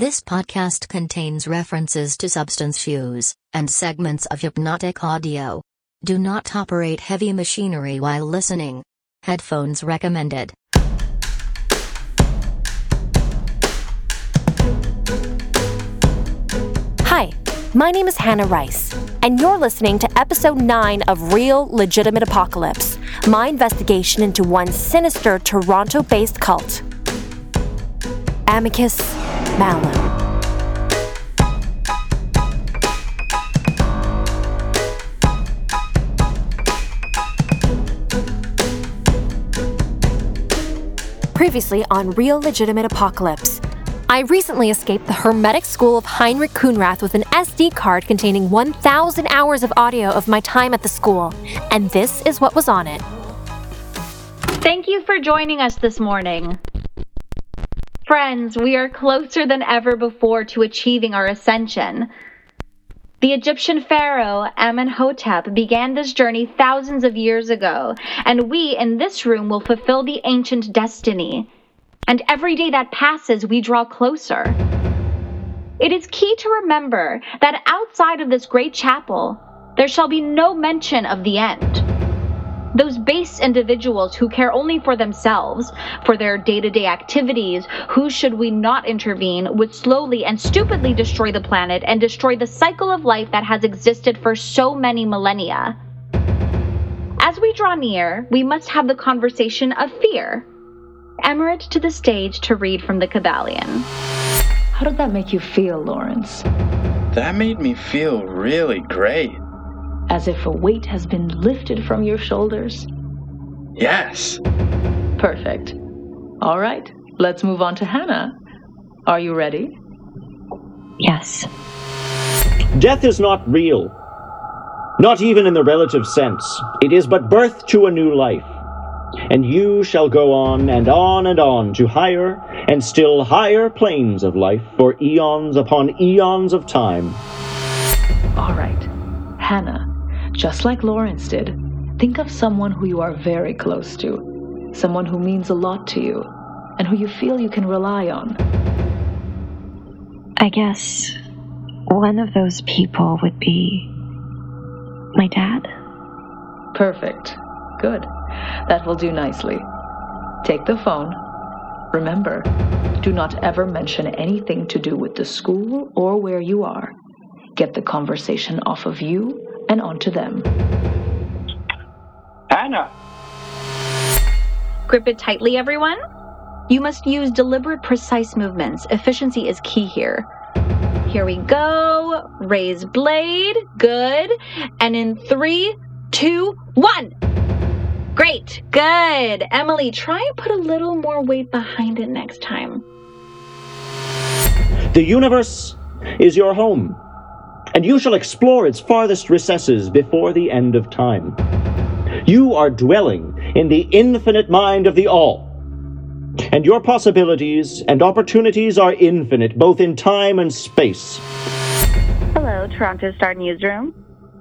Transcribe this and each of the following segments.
This podcast contains references to substance use and segments of hypnotic audio. Do not operate heavy machinery while listening. Headphones recommended. Hi, my name is Hannah Rice, and you're listening to episode 9 of Real Legitimate Apocalypse, my investigation into one sinister Toronto based cult. Amicus Malum. Previously on Real Legitimate Apocalypse. I recently escaped the hermetic school of Heinrich Khunrath with an SD card containing 1,000 hours of audio of my time at the school, and this is what was on it. Thank you for joining us this morning. Friends, we are closer than ever before to achieving our ascension. The Egyptian pharaoh Amenhotep began this journey thousands of years ago, and we in this room will fulfill the ancient destiny. And every day that passes, we draw closer. It is key to remember that outside of this great chapel, there shall be no mention of the end. Those base individuals who care only for themselves, for their day to day activities, who should we not intervene, would slowly and stupidly destroy the planet and destroy the cycle of life that has existed for so many millennia. As we draw near, we must have the conversation of fear. Emirate to the stage to read from the Kybalion. How did that make you feel, Lawrence? That made me feel really great. As if a weight has been lifted from your shoulders? Yes. Perfect. All right, let's move on to Hannah. Are you ready? Yes. Death is not real. Not even in the relative sense. It is but birth to a new life. And you shall go on and on and on to higher and still higher planes of life for eons upon eons of time. All right, Hannah, just like Lawrence did, think of someone who you are very close to, someone who means a lot to you, and who you feel you can rely on. I guess one of those people would be my dad. Perfect. Good. That will do nicely. Take the phone. Remember, do not ever mention anything to do with the school or where you are. Get the conversation off of you and onto them. Hannah! Grip it tightly, everyone. You must use deliberate, precise movements. Efficiency is key here. Here we go. Raise blade. Good. And in three, two, one. Great. Good. Emily, try and put a little more weight behind it next time. The universe is your home, and you shall explore its farthest recesses before the end of time. You are dwelling in the infinite mind of the All, and your possibilities and opportunities are infinite, both in time and space. Hello, Toronto Star Newsroom.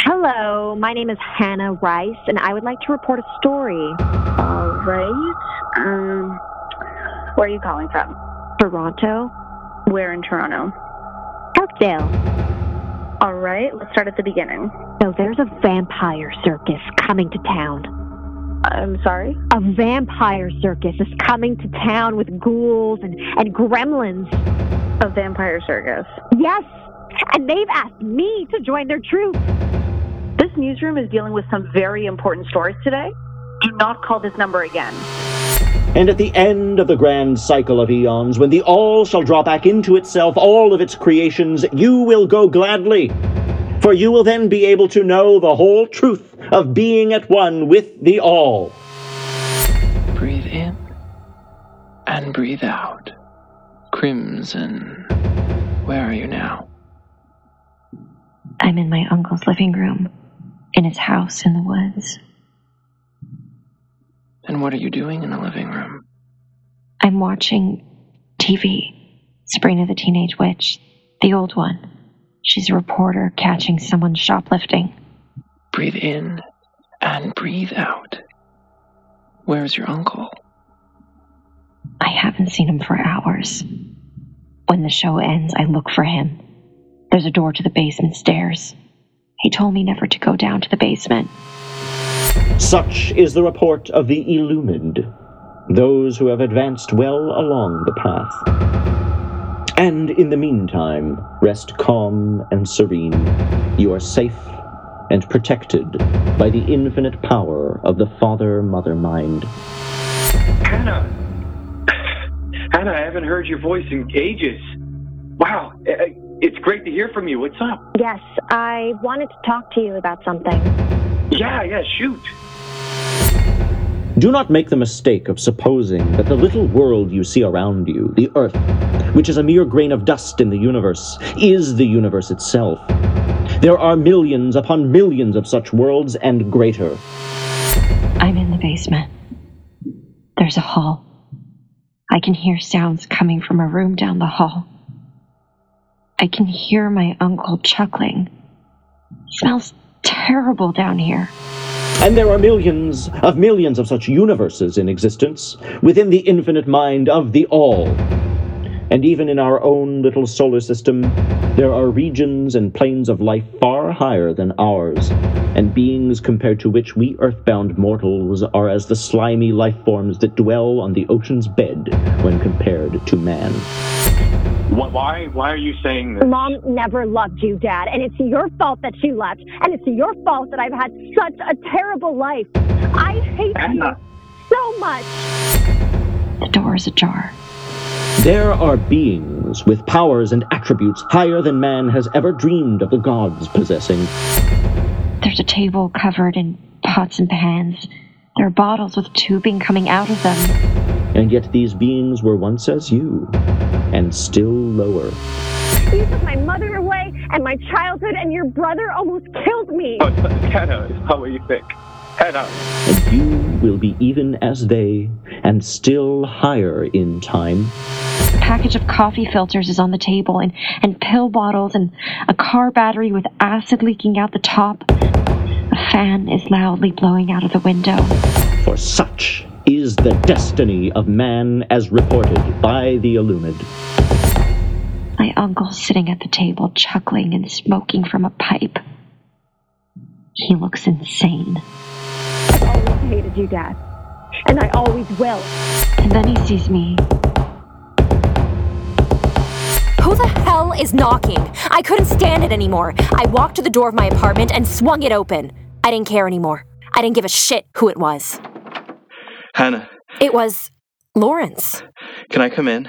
Hello, my name is Hannah Rice, and I would like to report a story. All right. Um, where are you calling from? Toronto, Where in Toronto? Oakdale. All right, let's start at the beginning. So there's a vampire circus coming to town. I'm sorry? A vampire circus is coming to town with ghouls and, and gremlins. A vampire circus. Yes, and they've asked me to join their troupe. This newsroom is dealing with some very important stories today. Do not call this number again. And at the end of the grand cycle of eons, when the All shall draw back into itself all of its creations, you will go gladly. For you will then be able to know the whole truth of being at one with the All. Breathe in and breathe out. Crimson. Where are you now? I'm in my uncle's living room, in his house in the woods. And what are you doing in the living room? I'm watching TV. Sabrina the Teenage Witch, the old one. She's a reporter catching someone shoplifting. Breathe in and breathe out. Where's your uncle? I haven't seen him for hours. When the show ends, I look for him. There's a door to the basement stairs. He told me never to go down to the basement. Such is the report of the illumined, those who have advanced well along the path. And in the meantime, rest calm and serene. You are safe and protected by the infinite power of the Father Mother Mind. Hannah! Hannah, I haven't heard your voice in ages. Wow, eh, it's great to hear from you. What's up? Yes, I wanted to talk to you about something. Yeah, yeah, shoot. Do not make the mistake of supposing that the little world you see around you, the Earth, which is a mere grain of dust in the universe, is the universe itself. There are millions upon millions of such worlds and greater. I'm in the basement. There's a hall. I can hear sounds coming from a room down the hall. I can hear my uncle chuckling. smells terrible down here. And there are millions of millions of such universes in existence within the infinite mind of the All. And even in our own little solar system, there are regions and planes of life far higher than ours, and beings compared to which we earthbound mortals are as the slimy life forms that dwell on the ocean's bed when compared to man. Why, why are you saying this? Mom never loved you, Dad, and it's your fault that she left, and it's your fault that I've had such a terrible life. I hate Anna. you so much. The door is ajar. There are beings with powers and attributes higher than man has ever dreamed of the gods possessing. There's a table covered in pots and pans. There are bottles with tubing coming out of them. And yet these beings were once as you, and still lower. You took my mother away and my childhood, and your brother almost killed me. Oh, Hannah, how are you think? Hannah. And you will be even as they, and still higher in time. A package of coffee filters is on the table, and, and pill bottles, and a car battery with acid leaking out the top. A fan is loudly blowing out of the window. For such is the destiny of man as reported by the Illumined. My uncle sitting at the table, chuckling and smoking from a pipe. He looks insane. I've always hated you, Dad. And I always will. And then he sees me. Who the hell is knocking? I couldn't stand it anymore. I walked to the door of my apartment and swung it open. I didn't care anymore. I didn't give a shit who it was. Hannah, It was Lawrence. can I come in?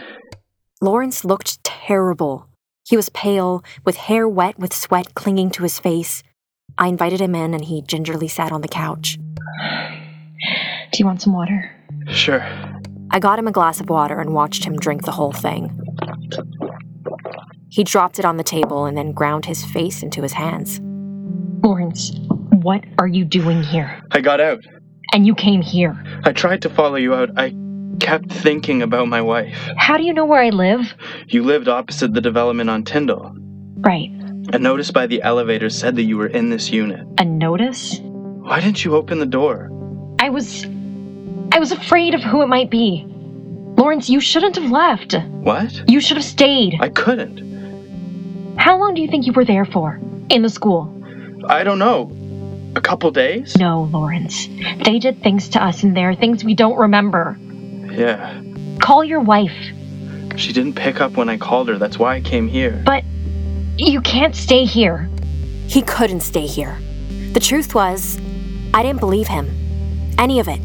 Lawrence looked terrible. He was pale, with hair wet with sweat clinging to his face. I invited him in and he gingerly sat on the couch. Do you want some water? Sure. I got him a glass of water and watched him drink the whole thing. He dropped it on the table and then ground his face into his hands. Lawrence, what are you doing here? I got out. And you came here. I tried to follow you out. I kept thinking about my wife. How do you know where I live? You lived opposite the development on Tyndall. Right. A notice by the elevator said that you were in this unit. A notice? Why didn't you open the door? I was. I was afraid of who it might be. Lawrence, you shouldn't have left. What? You should have stayed. I couldn't. How long do you think you were there for? In the school? I don't know. A couple days? No, Lawrence. They did things to us in there, things we don't remember. Yeah. Call your wife. She didn't pick up when I called her. That's why I came here. But you can't stay here. He couldn't stay here. The truth was, I didn't believe him. Any of it.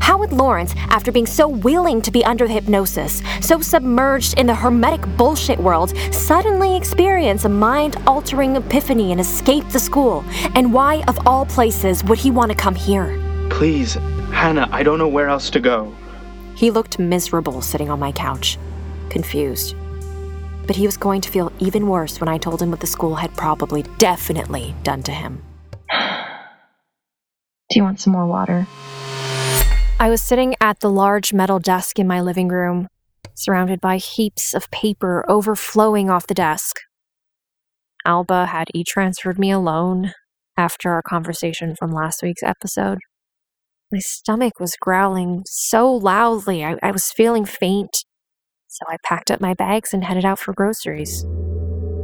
How would Lawrence, after being so willing to be under hypnosis, so submerged in the hermetic bullshit world, suddenly experience a mind altering epiphany and escape the school? And why, of all places, would he want to come here? Please, Hannah, I don't know where else to go. He looked miserable sitting on my couch, confused. But he was going to feel even worse when I told him what the school had probably, definitely done to him. You want some more water? I was sitting at the large metal desk in my living room, surrounded by heaps of paper overflowing off the desk. Alba had e transferred me alone after our conversation from last week's episode. My stomach was growling so loudly, I, I was feeling faint. So I packed up my bags and headed out for groceries.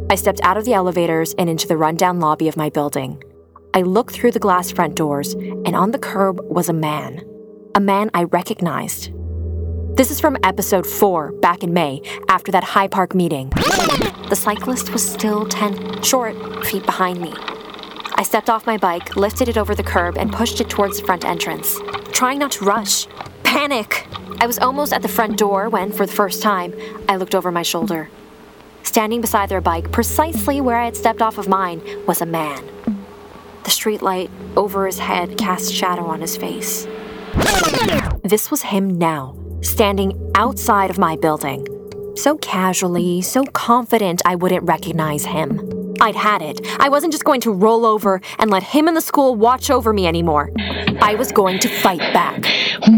I stepped out of the elevators and into the rundown lobby of my building. I looked through the glass front doors, and on the curb was a man. A man I recognized. This is from episode 4, back in May, after that High Park meeting. The cyclist was still 10 short feet behind me. I stepped off my bike, lifted it over the curb, and pushed it towards the front entrance, trying not to rush. Panic! I was almost at the front door when, for the first time, I looked over my shoulder. Standing beside their bike, precisely where I had stepped off of mine, was a man. The streetlight over his head cast shadow on his face. This was him now, standing outside of my building. So casually, so confident I wouldn't recognize him. I'd had it. I wasn't just going to roll over and let him and the school watch over me anymore. I was going to fight back.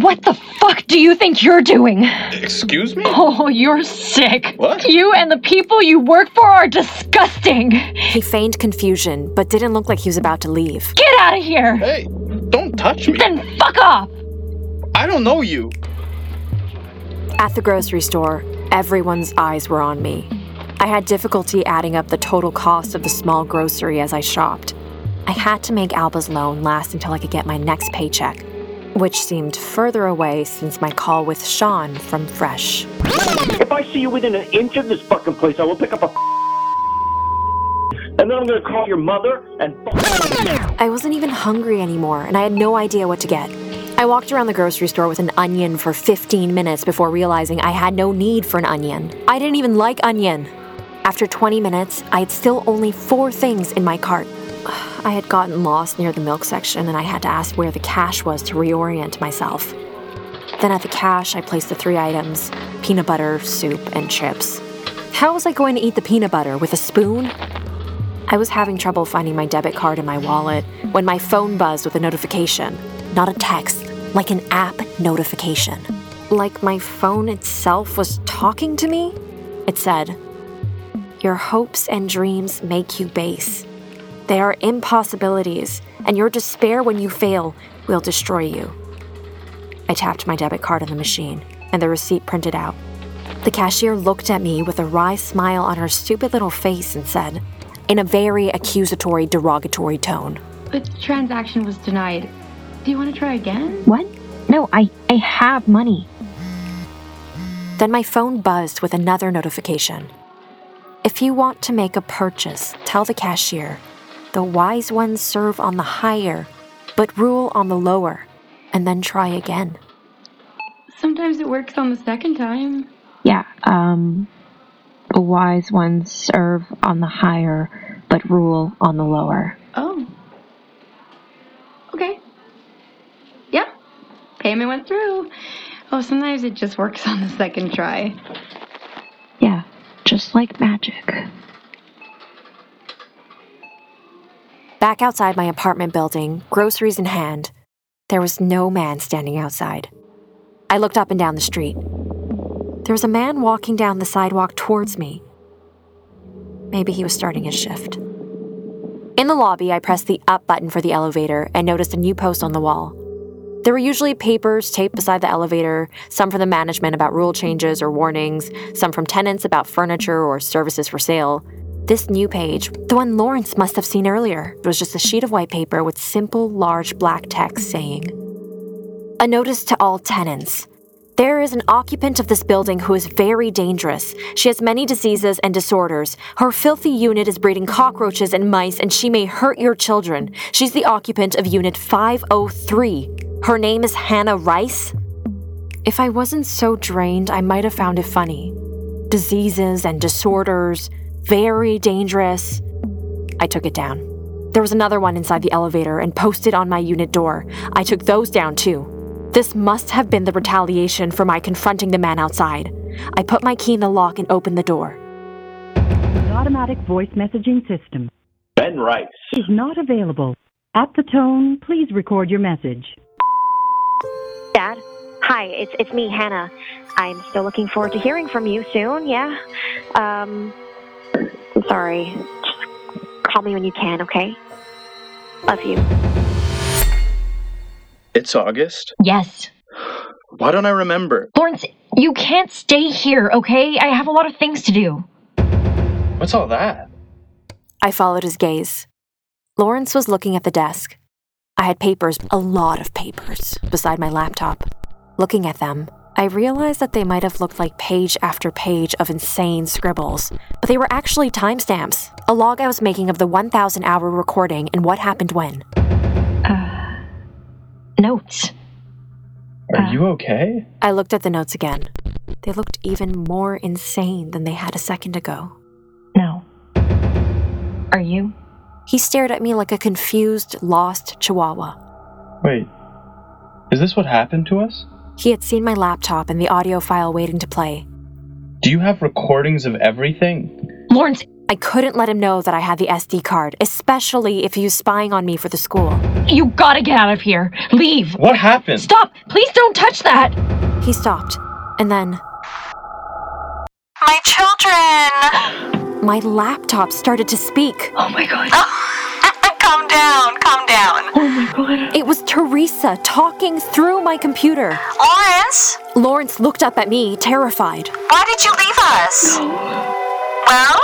What the fuck do you think you're doing? Excuse me? Oh, you're sick. What? You and the people you work for are disgusting. He feigned confusion, but didn't look like he was about to leave. Get out of here. Hey, don't touch me. Then fuck off. I don't know you. At the grocery store, everyone's eyes were on me. I had difficulty adding up the total cost of the small grocery as I shopped. I had to make Alba's loan last until I could get my next paycheck, which seemed further away since my call with Sean from Fresh. If I see you within an inch of this fucking place, I will pick up a and then I'm gonna call your mother and I wasn't even hungry anymore, and I had no idea what to get. I walked around the grocery store with an onion for 15 minutes before realizing I had no need for an onion. I didn't even like onion. After 20 minutes, I had still only four things in my cart. I had gotten lost near the milk section and I had to ask where the cash was to reorient myself. Then at the cash, I placed the three items peanut butter, soup, and chips. How was I going to eat the peanut butter? With a spoon? I was having trouble finding my debit card in my wallet when my phone buzzed with a notification. Not a text, like an app notification. Like my phone itself was talking to me? It said, Your hopes and dreams make you base. They are impossibilities, and your despair when you fail will destroy you. I tapped my debit card on the machine, and the receipt printed out. The cashier looked at me with a wry smile on her stupid little face and said, in a very accusatory, derogatory tone, The transaction was denied. Do you want to try again? What? No, I, I have money. Then my phone buzzed with another notification. If you want to make a purchase, tell the cashier, the wise ones serve on the higher, but rule on the lower, and then try again. Sometimes it works on the second time. Yeah, um, the wise ones serve on the higher, but rule on the lower. Oh. Okay. Yep. Payment went through. Oh, sometimes it just works on the second try. Like magic. Back outside my apartment building, groceries in hand, there was no man standing outside. I looked up and down the street. There was a man walking down the sidewalk towards me. Maybe he was starting his shift. In the lobby, I pressed the up button for the elevator and noticed a new post on the wall. There were usually papers taped beside the elevator, some from the management about rule changes or warnings, some from tenants about furniture or services for sale. This new page, the one Lawrence must have seen earlier, was just a sheet of white paper with simple, large black text saying, A notice to all tenants. There is an occupant of this building who is very dangerous. She has many diseases and disorders. Her filthy unit is breeding cockroaches and mice, and she may hurt your children. She's the occupant of Unit 503. Her name is Hannah Rice. If I wasn't so drained, I might have found it funny. Diseases and disorders, very dangerous. I took it down. There was another one inside the elevator and posted on my unit door. I took those down too. This must have been the retaliation for my confronting the man outside. I put my key in the lock and opened the door. The automatic voice messaging system Ben Rice. is not available. At the tone, please record your message. Dad? Hi, it's it's me, Hannah. I'm still looking forward to hearing from you soon, yeah? Um I'm sorry. Just call me when you can, okay? Love you. It's August. Yes. Why don't I remember? Lawrence, you can't stay here, okay? I have a lot of things to do. What's all that? I followed his gaze. Lawrence was looking at the desk. I had papers, a lot of papers, beside my laptop. Looking at them, I realized that they might have looked like page after page of insane scribbles, but they were actually timestamps, a log I was making of the 1,000 hour recording and what happened when. Uh, notes. Are you okay? I looked at the notes again. They looked even more insane than they had a second ago. No. Are you? He stared at me like a confused, lost chihuahua. Wait. Is this what happened to us? He had seen my laptop and the audio file waiting to play. Do you have recordings of everything? Lawrence! I couldn't let him know that I had the SD card, especially if he was spying on me for the school. You gotta get out of here. Leave. What happened? Stop! Please don't touch that! He stopped, and then. My children! My laptop started to speak. Oh my god. Oh, calm down, calm down. Oh my god. It was Teresa talking through my computer. Lawrence? Lawrence looked up at me, terrified. Why did you leave us? Well?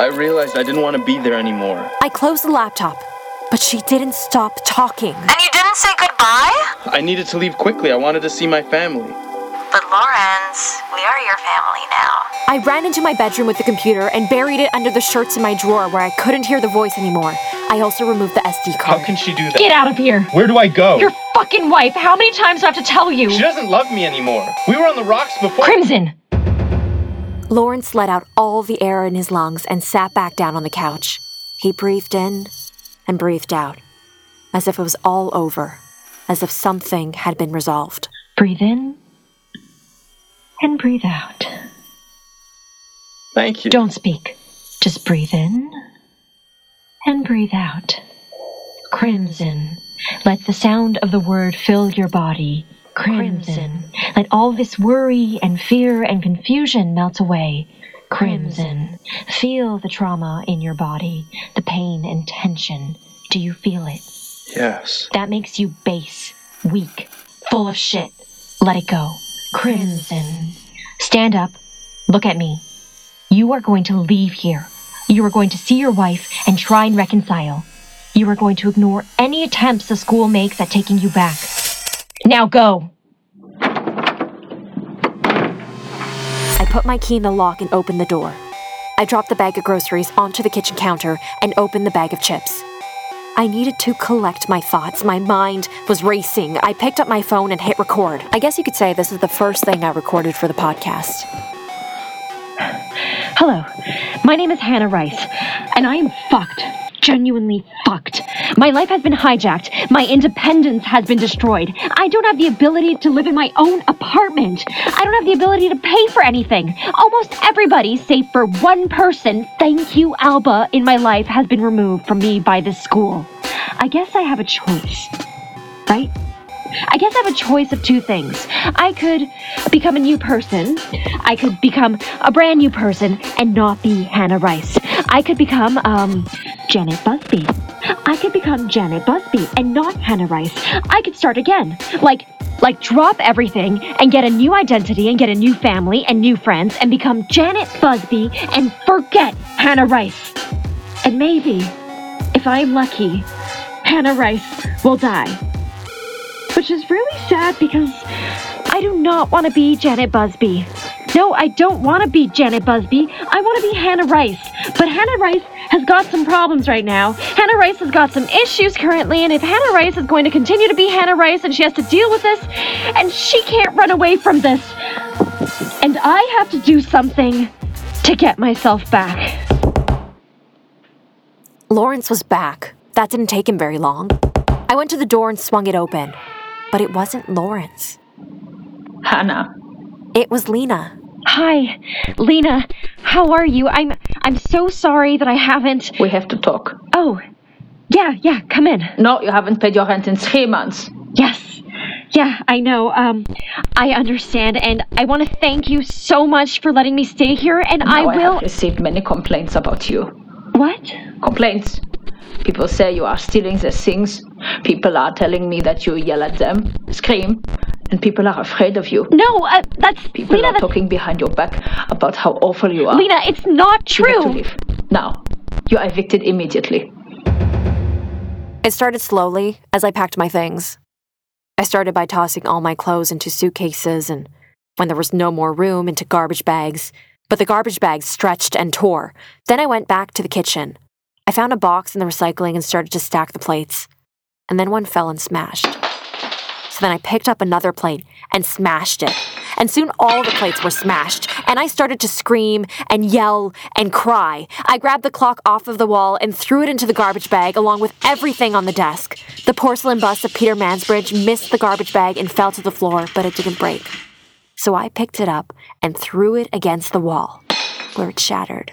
I realized I didn't want to be there anymore. I closed the laptop, but she didn't stop talking. And you didn't say goodbye? I needed to leave quickly. I wanted to see my family. But Lawrence, we are your family now. I ran into my bedroom with the computer and buried it under the shirts in my drawer where I couldn't hear the voice anymore. I also removed the SD card. How can she do that? Get out of here! Where do I go? Your fucking wife! How many times do I have to tell you? She doesn't love me anymore. We were on the rocks before. Crimson! Lawrence let out all the air in his lungs and sat back down on the couch. He breathed in and breathed out, as if it was all over, as if something had been resolved. Breathe in and breathe out. Thank you. Don't speak. Just breathe in and breathe out. Crimson. Let the sound of the word fill your body. Crimson. Let all this worry and fear and confusion melt away. Crimson. Feel the trauma in your body, the pain and tension. Do you feel it? Yes. That makes you base, weak, full of shit. Let it go. Crimson. Stand up. Look at me. You are going to leave here. You are going to see your wife and try and reconcile. You are going to ignore any attempts the school makes at taking you back. Now go. I put my key in the lock and opened the door. I dropped the bag of groceries onto the kitchen counter and opened the bag of chips. I needed to collect my thoughts. My mind was racing. I picked up my phone and hit record. I guess you could say this is the first thing I recorded for the podcast. Hello, my name is Hannah Rice, and I am fucked. Genuinely fucked. My life has been hijacked. My independence has been destroyed. I don't have the ability to live in my own apartment. I don't have the ability to pay for anything. Almost everybody, save for one person, thank you, Alba, in my life has been removed from me by this school. I guess I have a choice, right? I guess I have a choice of two things. I could become a new person. I could become a brand new person and not be Hannah Rice. I could become, um, Janet Busby. I could become Janet Busby and not Hannah Rice. I could start again. Like, like drop everything and get a new identity and get a new family and new friends and become Janet Busby and forget Hannah Rice. And maybe, if I'm lucky, Hannah Rice will die which is really sad because I do not want to be Janet Busby. No, I don't want to be Janet Busby. I want to be Hannah Rice. But Hannah Rice has got some problems right now. Hannah Rice has got some issues currently, and if Hannah Rice is going to continue to be Hannah Rice and she has to deal with this, and she can't run away from this, and I have to do something to get myself back. Lawrence was back. That didn't take him very long. I went to the door and swung it open, but it wasn't Lawrence. Hannah. It was Lena. Hi, Lena. How are you? I'm I'm so sorry that I haven't. We have to talk. Oh, yeah, yeah. Come in. No, you haven't paid your rent in three months. Yes. Yeah, I know. Um, I understand, and I want to thank you so much for letting me stay here. And now I will. I have received many complaints about you. What? Complaints. People say you are stealing their things. People are telling me that you yell at them, scream, And people are afraid of you. No, uh, that's People Lena. are That's, talking behind your back about how awful you are. Lena, it's not true. You have to true. leave. Now. You are evicted immediately. It started slowly as I packed my things. I started by tossing all my clothes into suitcases and, when there was no more room, into garbage bags. But the garbage bags stretched and tore. Then I went back to the kitchen. I found a box in the recycling and started to stack the plates. And then one fell and smashed. So then I picked up another plate and smashed it. And soon all the plates were smashed, and I started to scream and yell and cry. I grabbed the clock off of the wall and threw it into the garbage bag along with everything on the desk. The porcelain bust of Peter Mansbridge missed the garbage bag and fell to the floor, but it didn't break. So I picked it up and threw it against the wall, where it shattered.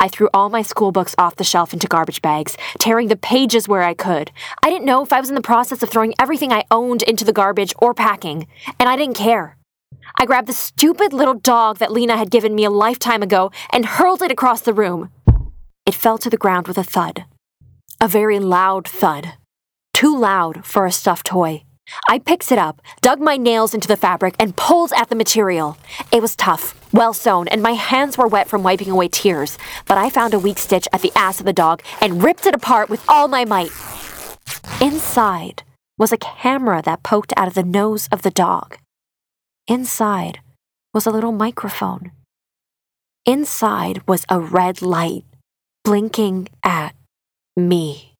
I threw all my school books off the shelf into garbage bags, tearing the pages where I could. I didn't know if I was in the process of throwing everything I owned into the garbage or packing, and I didn't care. I grabbed the stupid little dog that Lena had given me a lifetime ago and hurled it across the room. It fell to the ground with a thud. A very loud thud. Too loud for a stuffed toy. I picked it up, dug my nails into the fabric, and pulled at the material. It was tough, well sewn, and my hands were wet from wiping away tears, but I found a weak stitch at the ass of the dog and ripped it apart with all my might. Inside was a camera that poked out of the nose of the dog. Inside was a little microphone. Inside was a red light blinking at me.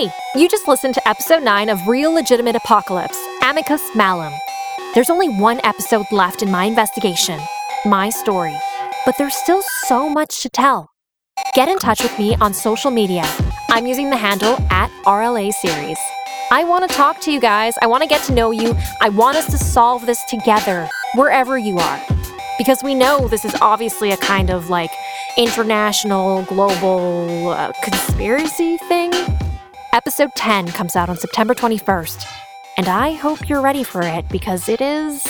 Hey, you just listened to episode 9 of Real Legitimate Apocalypse, Amicus Malum. There's only one episode left in my investigation, my story, but there's still so much to tell. Get in touch with me on social media. I'm using the handle at RLA Series. I want to talk to you guys. I want to get to know you. I want us to solve this together, wherever you are. Because we know this is obviously a kind of like international, global uh, conspiracy thing. Episode 10 comes out on September 21st, and I hope you're ready for it because it is.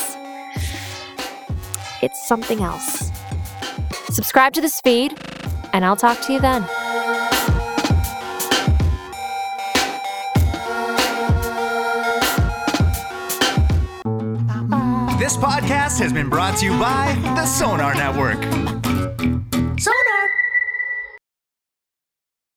It's something else. Subscribe to this feed, and I'll talk to you then. This podcast has been brought to you by the Sonar Network.